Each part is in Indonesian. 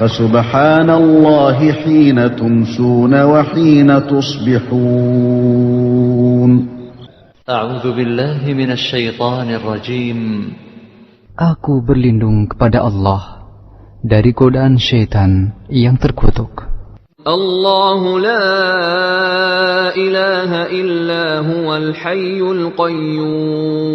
فسبحان الله حين تمسون وحين تصبحون أعوذ بالله من الشيطان الرجيم Aku berlindung kepada Allah dari godaan syaitan yang terkutuk. الله لا إله إلا هو الحي القيوم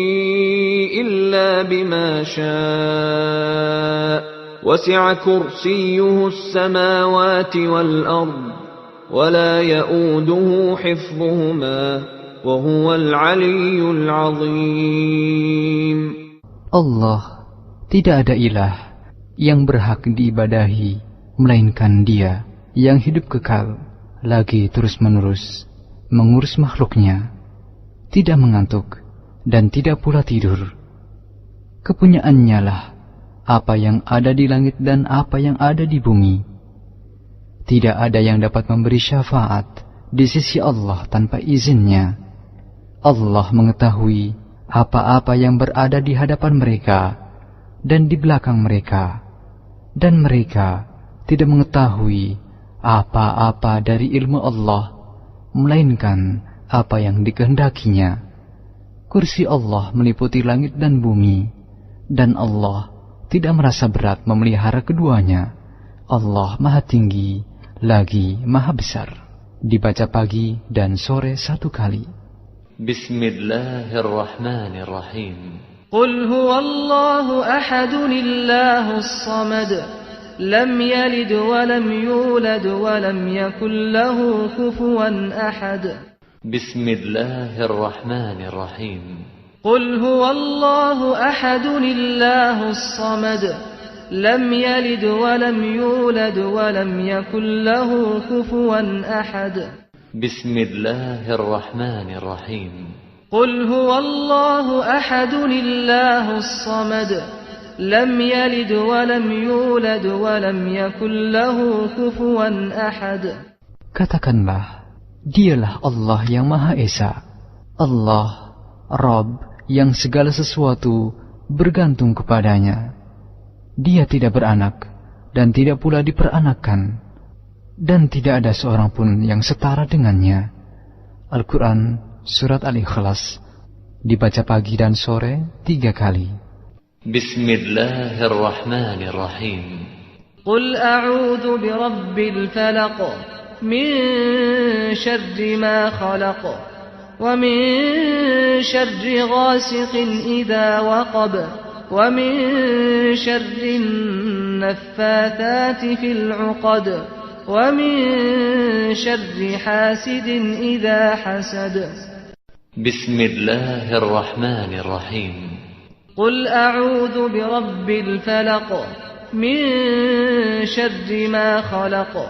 إلا بما شاء وسع كرسيه السماوات والأرض ولا يؤوده حفظهما وهو العلي العظيم Allah tidak ada ilah yang berhak diibadahi melainkan Dia yang hidup kekal lagi terus-menerus mengurus makhluknya tidak mengantuk dan tidak pula tidur kepunyaannya lah apa yang ada di langit dan apa yang ada di bumi. Tidak ada yang dapat memberi syafaat di sisi Allah tanpa izinnya. Allah mengetahui apa-apa yang berada di hadapan mereka dan di belakang mereka, dan mereka tidak mengetahui apa-apa dari ilmu Allah, melainkan apa yang dikehendakinya. Kursi Allah meliputi langit dan bumi, dan Allah tidak merasa berat memelihara keduanya. Allah Maha Tinggi lagi Maha Besar. Dibaca pagi dan sore satu kali. Bismillahirrahmanirrahim. Qul huwallahu ahadun illahus samad. Lam yalid wa lam yulad wa lam yakul lahu kufuwan ahad. Bismillahirrahmanirrahim. قل هو الله أحد الله الصمد لم يلد ولم يولد ولم يكن له كفوا أحد. بسم الله الرحمن الرحيم. قل هو الله أحد الله الصمد لم يلد ولم يولد ولم يكن له كفوا أحد. Katakanlah, dialah Allah yang Maha Esa. Allah, Rob yang segala sesuatu bergantung kepadanya. Dia tidak beranak dan tidak pula diperanakan, dan tidak ada seorang pun yang setara dengannya. Al-Quran Surat Al-Ikhlas dibaca pagi dan sore tiga kali. Bismillahirrahmanirrahim. Qul a'udhu birabbil falaq min syarri ma khalaq. ومن شر غاسق إذا وقب ومن شر النفاثات في العقد ومن شر حاسد إذا حسد. بسم الله الرحمن الرحيم. قل أعوذ برب الفلق من شر ما خلق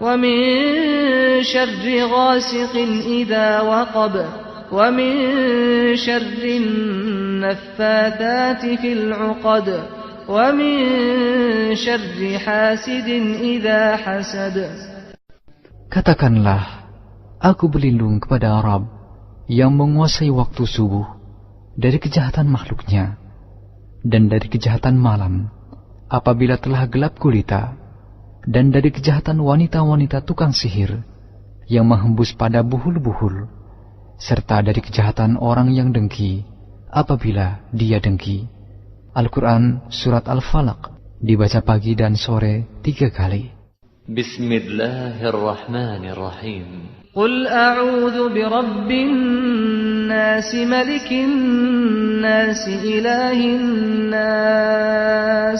ومن شر غاسق إذا وقب ومن شر النفاثات في العقد ومن شر حاسد إذا حسد Katakanlah, aku berlindung kepada Arab yang menguasai waktu subuh dari kejahatan makhluknya dan dari kejahatan malam apabila telah gelap gulita dan dari kejahatan wanita-wanita tukang sihir yang menghembus pada buhul-buhul, serta dari kejahatan orang yang dengki apabila dia dengki. Al-Quran Surat Al-Falaq dibaca pagi dan sore tiga kali. Bismillahirrahmanirrahim. Qul a'udhu birabbin nasi malikin nasi ilahin nas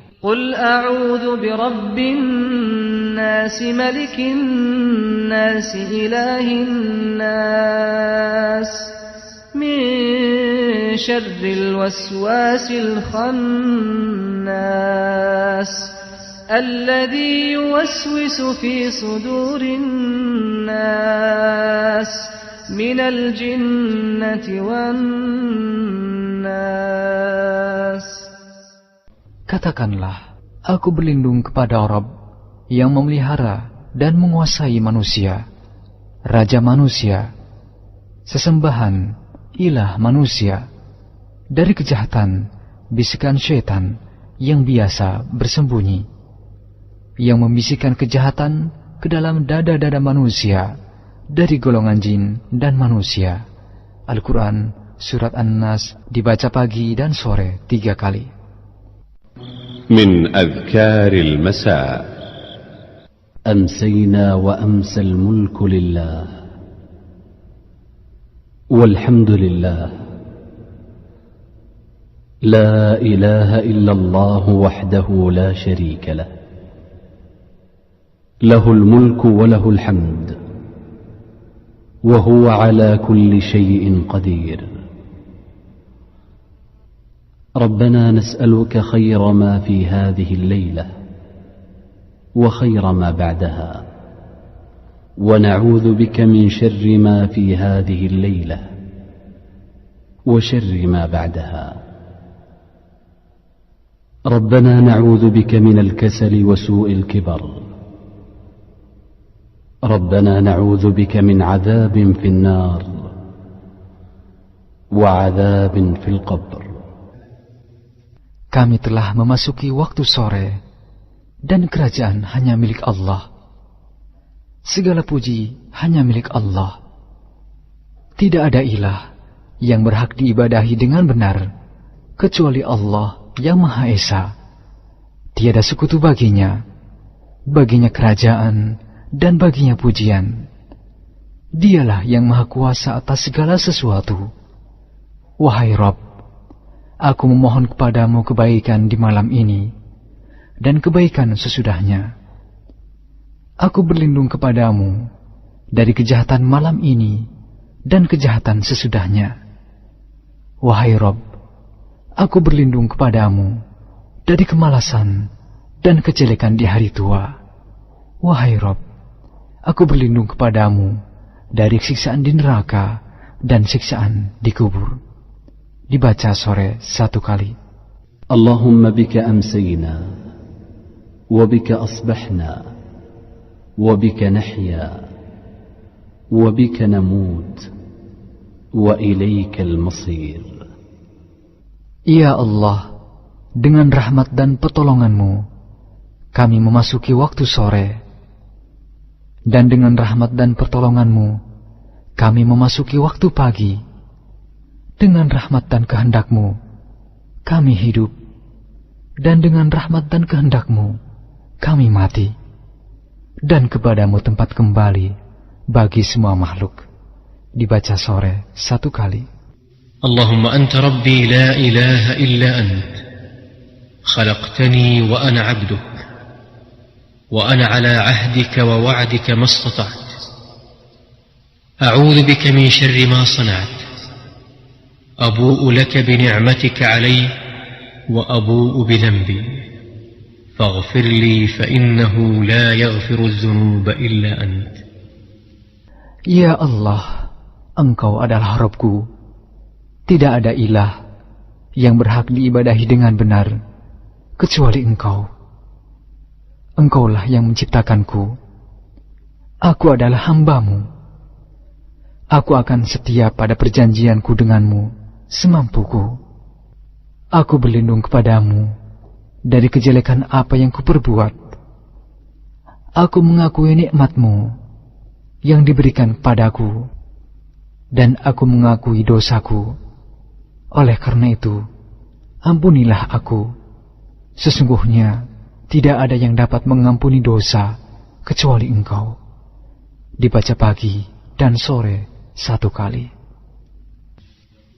قل أعوذ برب الناس ملك الناس إله الناس من شر الوسواس الخناس الذي يوسوس في صدور الناس من الجنة والناس. Katakanlah, aku berlindung kepada Rabb yang memelihara dan menguasai manusia, Raja manusia, sesembahan, ilah manusia, dari kejahatan, bisikan syaitan yang biasa bersembunyi, yang membisikkan kejahatan ke dalam dada-dada manusia dari golongan jin dan manusia. Al-Quran Surat An-Nas dibaca pagi dan sore tiga kali. من أذكار المساء. أمسينا وأمسى الملك لله والحمد لله. لا إله إلا الله وحده لا شريك له. له الملك وله الحمد وهو على كل شيء قدير. ربنا نسألك خير ما في هذه الليلة وخير ما بعدها. ونعوذ بك من شر ما في هذه الليلة وشر ما بعدها. ربنا نعوذ بك من الكسل وسوء الكبر. ربنا نعوذ بك من عذاب في النار وعذاب في القبر. Kami telah memasuki waktu sore, dan kerajaan hanya milik Allah. Segala puji hanya milik Allah. Tidak ada ilah yang berhak diibadahi dengan benar, kecuali Allah yang Maha Esa. Tiada sekutu baginya, baginya kerajaan, dan baginya pujian. Dialah yang Maha Kuasa atas segala sesuatu. Wahai Rabb, Aku memohon kepadamu kebaikan di malam ini dan kebaikan sesudahnya. Aku berlindung kepadamu dari kejahatan malam ini dan kejahatan sesudahnya. Wahai Rob, aku berlindung kepadamu dari kemalasan dan kejelekan di hari tua. Wahai Rob, aku berlindung kepadamu dari siksaan di neraka dan siksaan di kubur dibaca sore satu kali. Allahumma bika amsayna, wabika asbahna, wabika nahya, wabika namut, wa ilaikal masir. Ya Allah, dengan rahmat dan pertolonganmu, kami memasuki waktu sore, dan dengan rahmat dan pertolonganmu, kami memasuki waktu pagi Dengan rahmat dan kehendakmu, kami hidup. Dan dengan rahmat dan kehendakmu, kami mati. Dan kepadamu tempat kembali bagi semua makhluk. Dibaca sore satu kali. اللهم انت ربي لا اله الا انت خلقتني وانا عبدك وانا على عهدك ووعدك ما استطعت أعوذ بك من شر ما صنعت أبوء لك بنعمتك علي وأبوء بذنبي فاغفر لي فإنه لا يغفر الذنوب إلا أنت Ya Allah, Engkau adalah Rabbku. Tidak ada ilah yang berhak diibadahi dengan benar, kecuali Engkau. Engkaulah yang menciptakanku. Aku adalah hambamu. Aku akan setia pada perjanjianku denganmu, semampuku. Aku berlindung kepadamu dari kejelekan apa yang kuperbuat. Aku mengakui nikmatmu yang diberikan padaku, dan aku mengakui dosaku. Oleh karena itu, ampunilah aku. Sesungguhnya tidak ada yang dapat mengampuni dosa kecuali engkau. Dibaca pagi dan sore satu kali.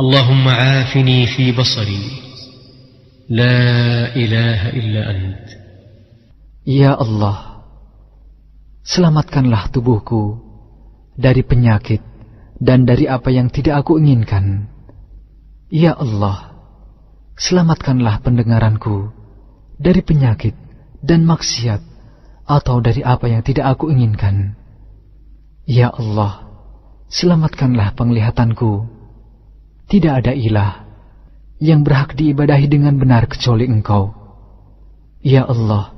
اللهم عافني في بصري لا إله إلا أنت Ya Allah, selamatkanlah tubuhku dari penyakit dan dari apa yang tidak aku inginkan. Ya Allah, selamatkanlah pendengaranku dari penyakit dan maksiat atau dari apa yang tidak aku inginkan. Ya Allah, selamatkanlah penglihatanku. tidak ada ilah yang berhak diibadahi dengan benar kecuali engkau. Ya Allah,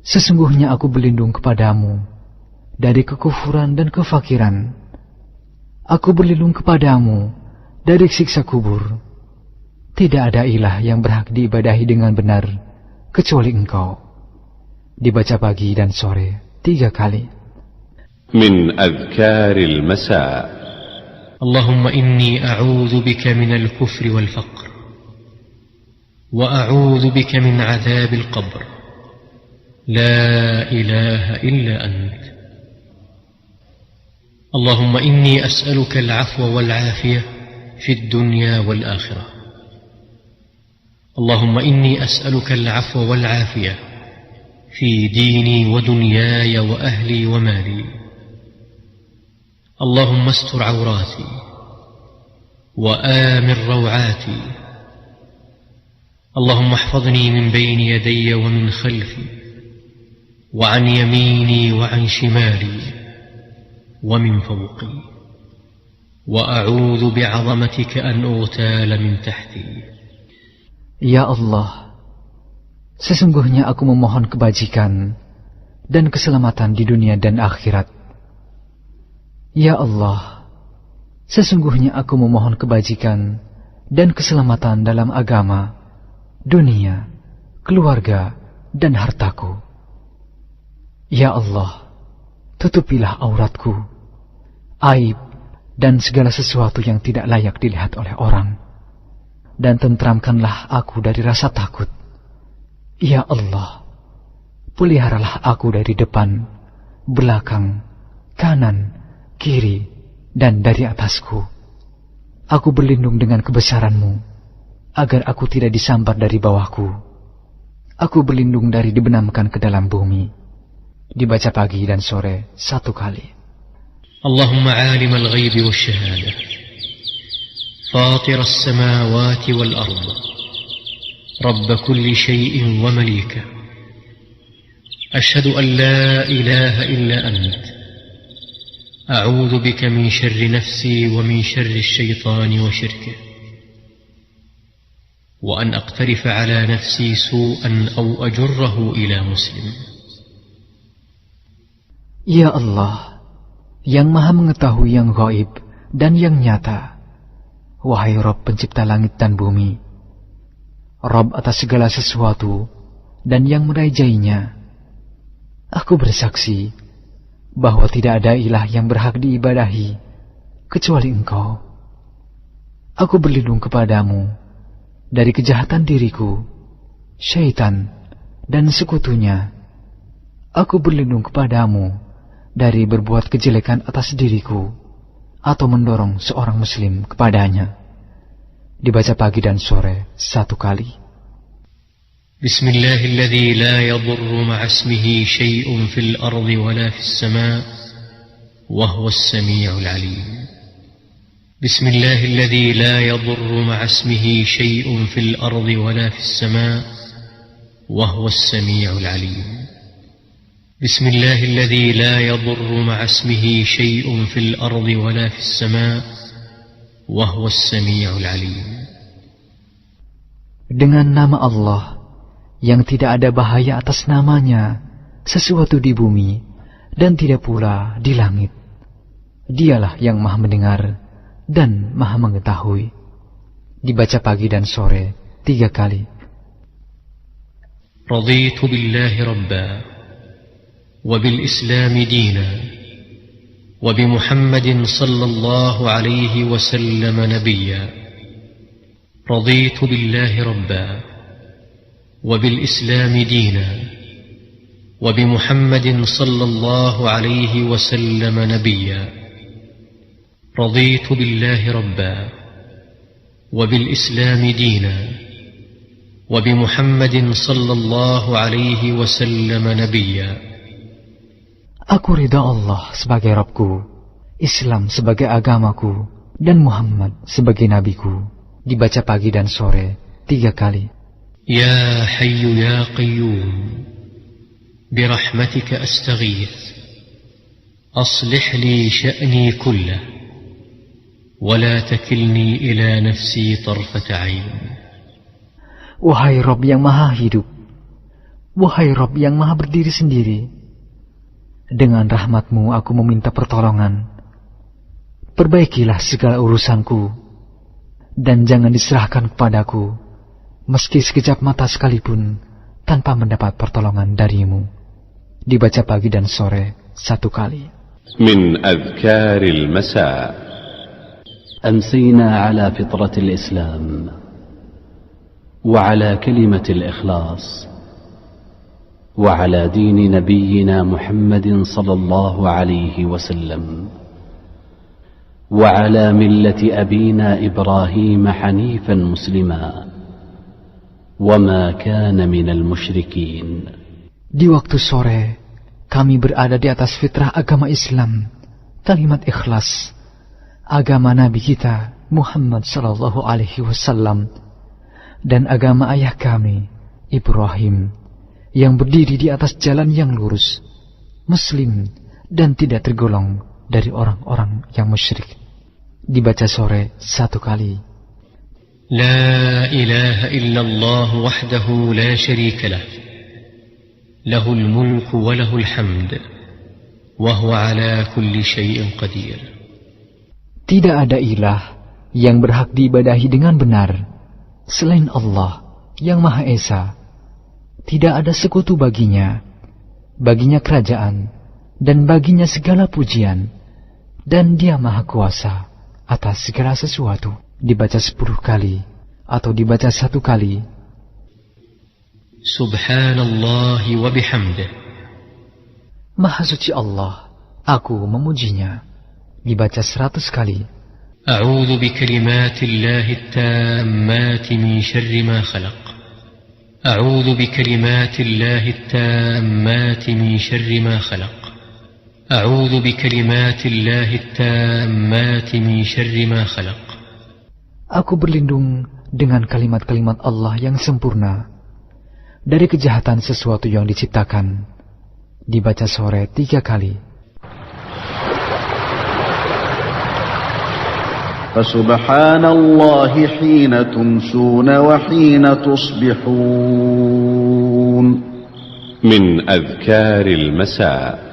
sesungguhnya aku berlindung kepadamu dari kekufuran dan kefakiran. Aku berlindung kepadamu dari siksa kubur. Tidak ada ilah yang berhak diibadahi dengan benar kecuali engkau. Dibaca pagi dan sore tiga kali. Min azkaril masa' اللهم إني أعوذ بك من الكفر والفقر وأعوذ بك من عذاب القبر. لا إله إلا أنت. اللهم إني أسألك العفو والعافية في الدنيا والآخرة. اللهم إني أسألك العفو والعافية في ديني ودنياي وأهلي ومالي. اللهم استر عوراتي وآمن روعاتي اللهم احفظني من بين يدي ومن خلفي وعن يميني وعن شمالي ومن فوقي. وأعوذ بعظمتك أن أغتال من تحتي. Ya Allah, sesungguhnya aku memohon kebajikan dan keselamatan di dunia dan akhirat. Ya Allah, sesungguhnya aku memohon kebajikan dan keselamatan dalam agama, dunia, keluarga, dan hartaku. Ya Allah, tutupilah auratku, aib, dan segala sesuatu yang tidak layak dilihat oleh orang dan tentramkanlah aku dari rasa takut. Ya Allah, peliharalah aku dari depan, belakang, kanan, kiri, dan dari atasku. Aku berlindung dengan kebesaranmu, agar aku tidak disambar dari bawahku. Aku berlindung dari dibenamkan ke dalam bumi. Dibaca pagi dan sore satu kali. اللهم عالم الغيب والشهادة فاطر السماوات والأرض رب كل شيء ومليكه أشهد أن لا إله إلا أنت أعوذ بك من شر نفسي ومن شر الشيطان وشركه وأن أقترف على نفسي سوءا أو أجره إلى مسلم Ya Allah, yang maha mengetahui yang gaib dan yang nyata. Wahai Rob pencipta langit dan bumi, Rob atas segala sesuatu dan yang merajainya. Aku bersaksi bahwa tidak ada ilah yang berhak diibadahi kecuali engkau. Aku berlindung kepadamu dari kejahatan diriku, syaitan, dan sekutunya. Aku berlindung kepadamu dari berbuat kejelekan atas diriku atau mendorong seorang muslim kepadanya. Dibaca pagi dan sore satu kali. بسم الله الذي لا يضر مع اسمه شيء في الأرض ولا في السماء وهو السميع العليم. بسم الله الذي لا يضر مع اسمه شيء في الأرض ولا في السماء وهو السميع العليم. بسم الله الذي لا يضر مع اسمه شيء في الأرض ولا في السماء وهو السميع العليم. Dengan nama Allah yang tidak ada bahaya atas namanya sesuatu di bumi dan tidak pula di langit. Dialah yang maha mendengar dan maha mengetahui. Dibaca pagi dan sore tiga kali. رضيت بالله ربا وبالإسلام دينا وبمحمد صلى الله عليه وسلم نبيا رضيت بالله ربا وبالإسلام دينا وبمحمد صلى الله عليه وسلم نبيا. رضيت بالله ربا وبالإسلام دينا وبمحمد صلى الله عليه وسلم نبيا. اكرد الله sebagai ربكو اسلام sebagai agamaku dan محمد sebagai نبيكو dibaca pagi dan sore tiga kali. يا حي يا قيوم برحمتك أستغيث أصلح لي شأني كله ولا تكلني إلى نفسي طرفة عين Wahai Rob yang maha hidup, wahai Rob yang maha berdiri sendiri, dengan rahmatmu aku meminta pertolongan. Perbaikilah segala urusanku, dan jangan diserahkan kepadaku, meski sekejap mata sekalipun, tanpa mendapat pertolongan darimu. Dibaca pagi dan sore satu kali. من أذكار المساء أمسينا على فطرة الإسلام وعلى كلمة الإخلاص وعلى دين نبينا محمد صلى الله عليه وسلم وعلى ملة أبينا إبراهيم حنيفا مسلما وما كان من المشركين Di waktu sore, kami berada di atas fitrah agama Islam, kalimat ikhlas, agama Nabi kita Muhammad Sallallahu Alaihi Wasallam, dan agama ayah kami Ibrahim, yang berdiri di atas jalan yang lurus, Muslim dan tidak tergolong dari orang-orang yang musyrik. Dibaca sore satu kali. لا إله إلا الله وحده لا شريك له له الملك وله الحمد وهو على كل شيء قدير Tidak ada ilah yang berhak diibadahi dengan benar selain Allah yang Maha Esa. Tidak ada sekutu baginya, baginya kerajaan, dan baginya segala pujian, dan Dia Maha Kuasa atas segala sesuatu. Dibaca sepuluh kali atau dibaca satu kali. سبحان الله وبحمده Maha suci Allah, aku memujinya. Dibaca seratus kali. أعوذ بكلمات الله التامات من شر ما خلق أعوذ بكلمات الله التامات من شر ما خلق أعوذ بكلمات الله التامات من شر ما خلق Aku berlindung dengan kalimat-kalimat Allah yang sempurna dari kejahatan sesuatu yang diciptakan. Dibaca sore tiga kali. فسبحان الله حين تمسون وحين تصبحون من المساء